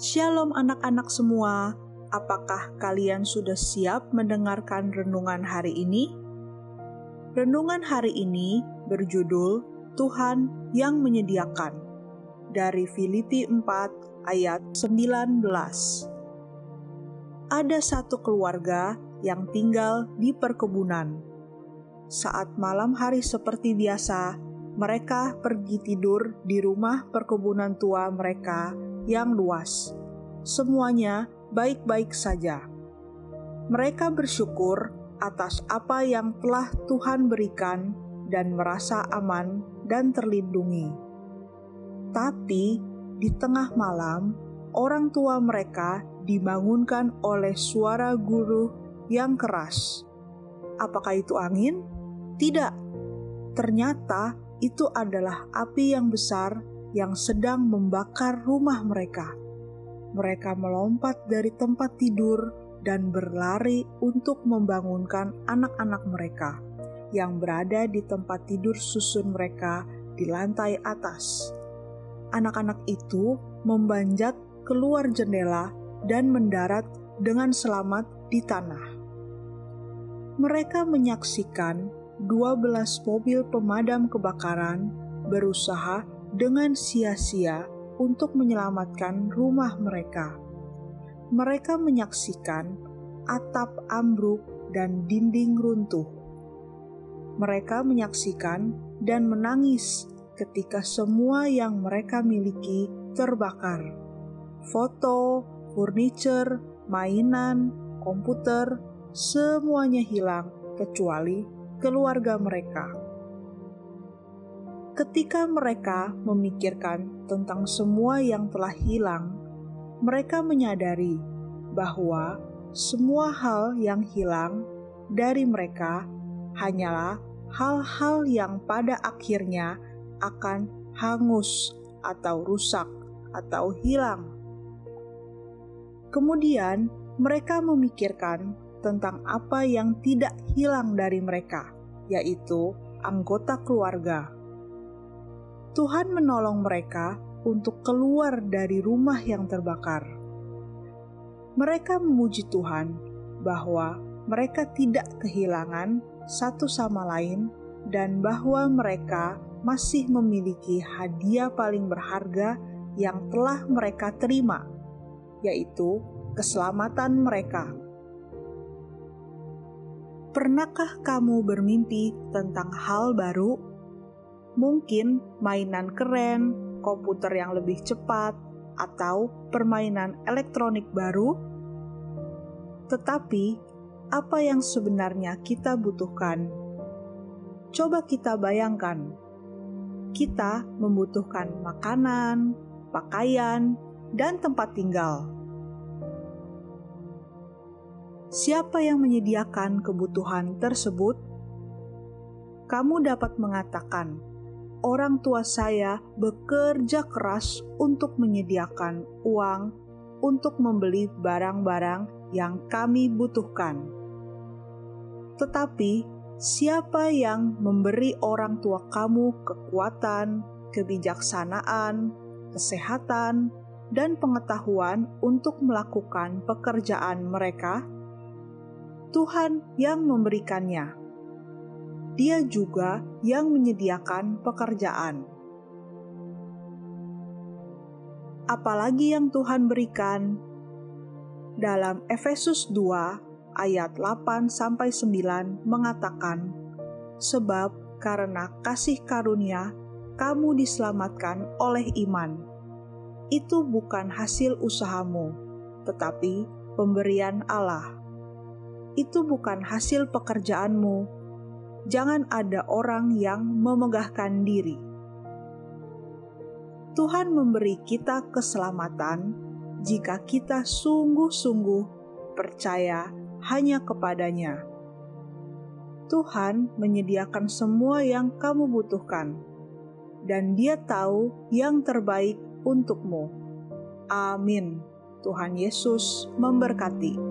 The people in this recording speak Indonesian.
Shalom anak-anak semua, apakah kalian sudah siap mendengarkan renungan hari ini? Renungan hari ini berjudul Tuhan yang menyediakan dari Filipi 4 ayat 19. Ada satu keluarga yang tinggal di perkebunan. Saat malam hari seperti biasa, mereka pergi tidur di rumah perkebunan tua mereka yang luas. Semuanya baik-baik saja. Mereka bersyukur atas apa yang telah Tuhan berikan dan merasa aman dan terlindungi. Tapi di tengah malam, orang tua mereka dibangunkan oleh suara guru yang keras. Apakah itu angin? Tidak. Ternyata itu adalah api yang besar yang sedang membakar rumah mereka. Mereka melompat dari tempat tidur dan berlari untuk membangunkan anak-anak mereka yang berada di tempat tidur susun mereka di lantai atas. Anak-anak itu membanjat keluar jendela dan mendarat dengan selamat di tanah. Mereka menyaksikan 12 mobil pemadam kebakaran berusaha dengan sia-sia untuk menyelamatkan rumah mereka. Mereka menyaksikan atap ambruk dan dinding runtuh. Mereka menyaksikan dan menangis ketika semua yang mereka miliki terbakar. Foto, furniture, mainan, komputer, semuanya hilang kecuali keluarga mereka ketika mereka memikirkan tentang semua yang telah hilang, mereka menyadari bahwa semua hal yang hilang dari mereka hanyalah hal-hal yang pada akhirnya akan hangus atau rusak atau hilang. Kemudian mereka memikirkan tentang apa yang tidak hilang dari mereka, yaitu anggota keluarga Tuhan menolong mereka untuk keluar dari rumah yang terbakar. Mereka memuji Tuhan bahwa mereka tidak kehilangan satu sama lain dan bahwa mereka masih memiliki hadiah paling berharga yang telah mereka terima, yaitu keselamatan mereka. Pernahkah kamu bermimpi tentang hal baru mungkin mainan keren, komputer yang lebih cepat, atau permainan elektronik baru. Tetapi, apa yang sebenarnya kita butuhkan? Coba kita bayangkan, kita membutuhkan makanan, pakaian, dan tempat tinggal. Siapa yang menyediakan kebutuhan tersebut? Kamu dapat mengatakan, orang tua saya bekerja keras untuk menyediakan uang untuk membeli barang-barang yang kami butuhkan. Tetapi, siapa yang memberi orang tua kamu kekuatan, kebijaksanaan, kesehatan, dan pengetahuan untuk melakukan pekerjaan mereka? Tuhan yang memberikannya dia juga yang menyediakan pekerjaan. Apalagi yang Tuhan berikan dalam Efesus 2 ayat 8 sampai 9 mengatakan sebab karena kasih karunia kamu diselamatkan oleh iman. Itu bukan hasil usahamu, tetapi pemberian Allah. Itu bukan hasil pekerjaanmu, jangan ada orang yang memegahkan diri. Tuhan memberi kita keselamatan jika kita sungguh-sungguh percaya hanya kepadanya. Tuhan menyediakan semua yang kamu butuhkan, dan Dia tahu yang terbaik untukmu. Amin. Tuhan Yesus memberkati.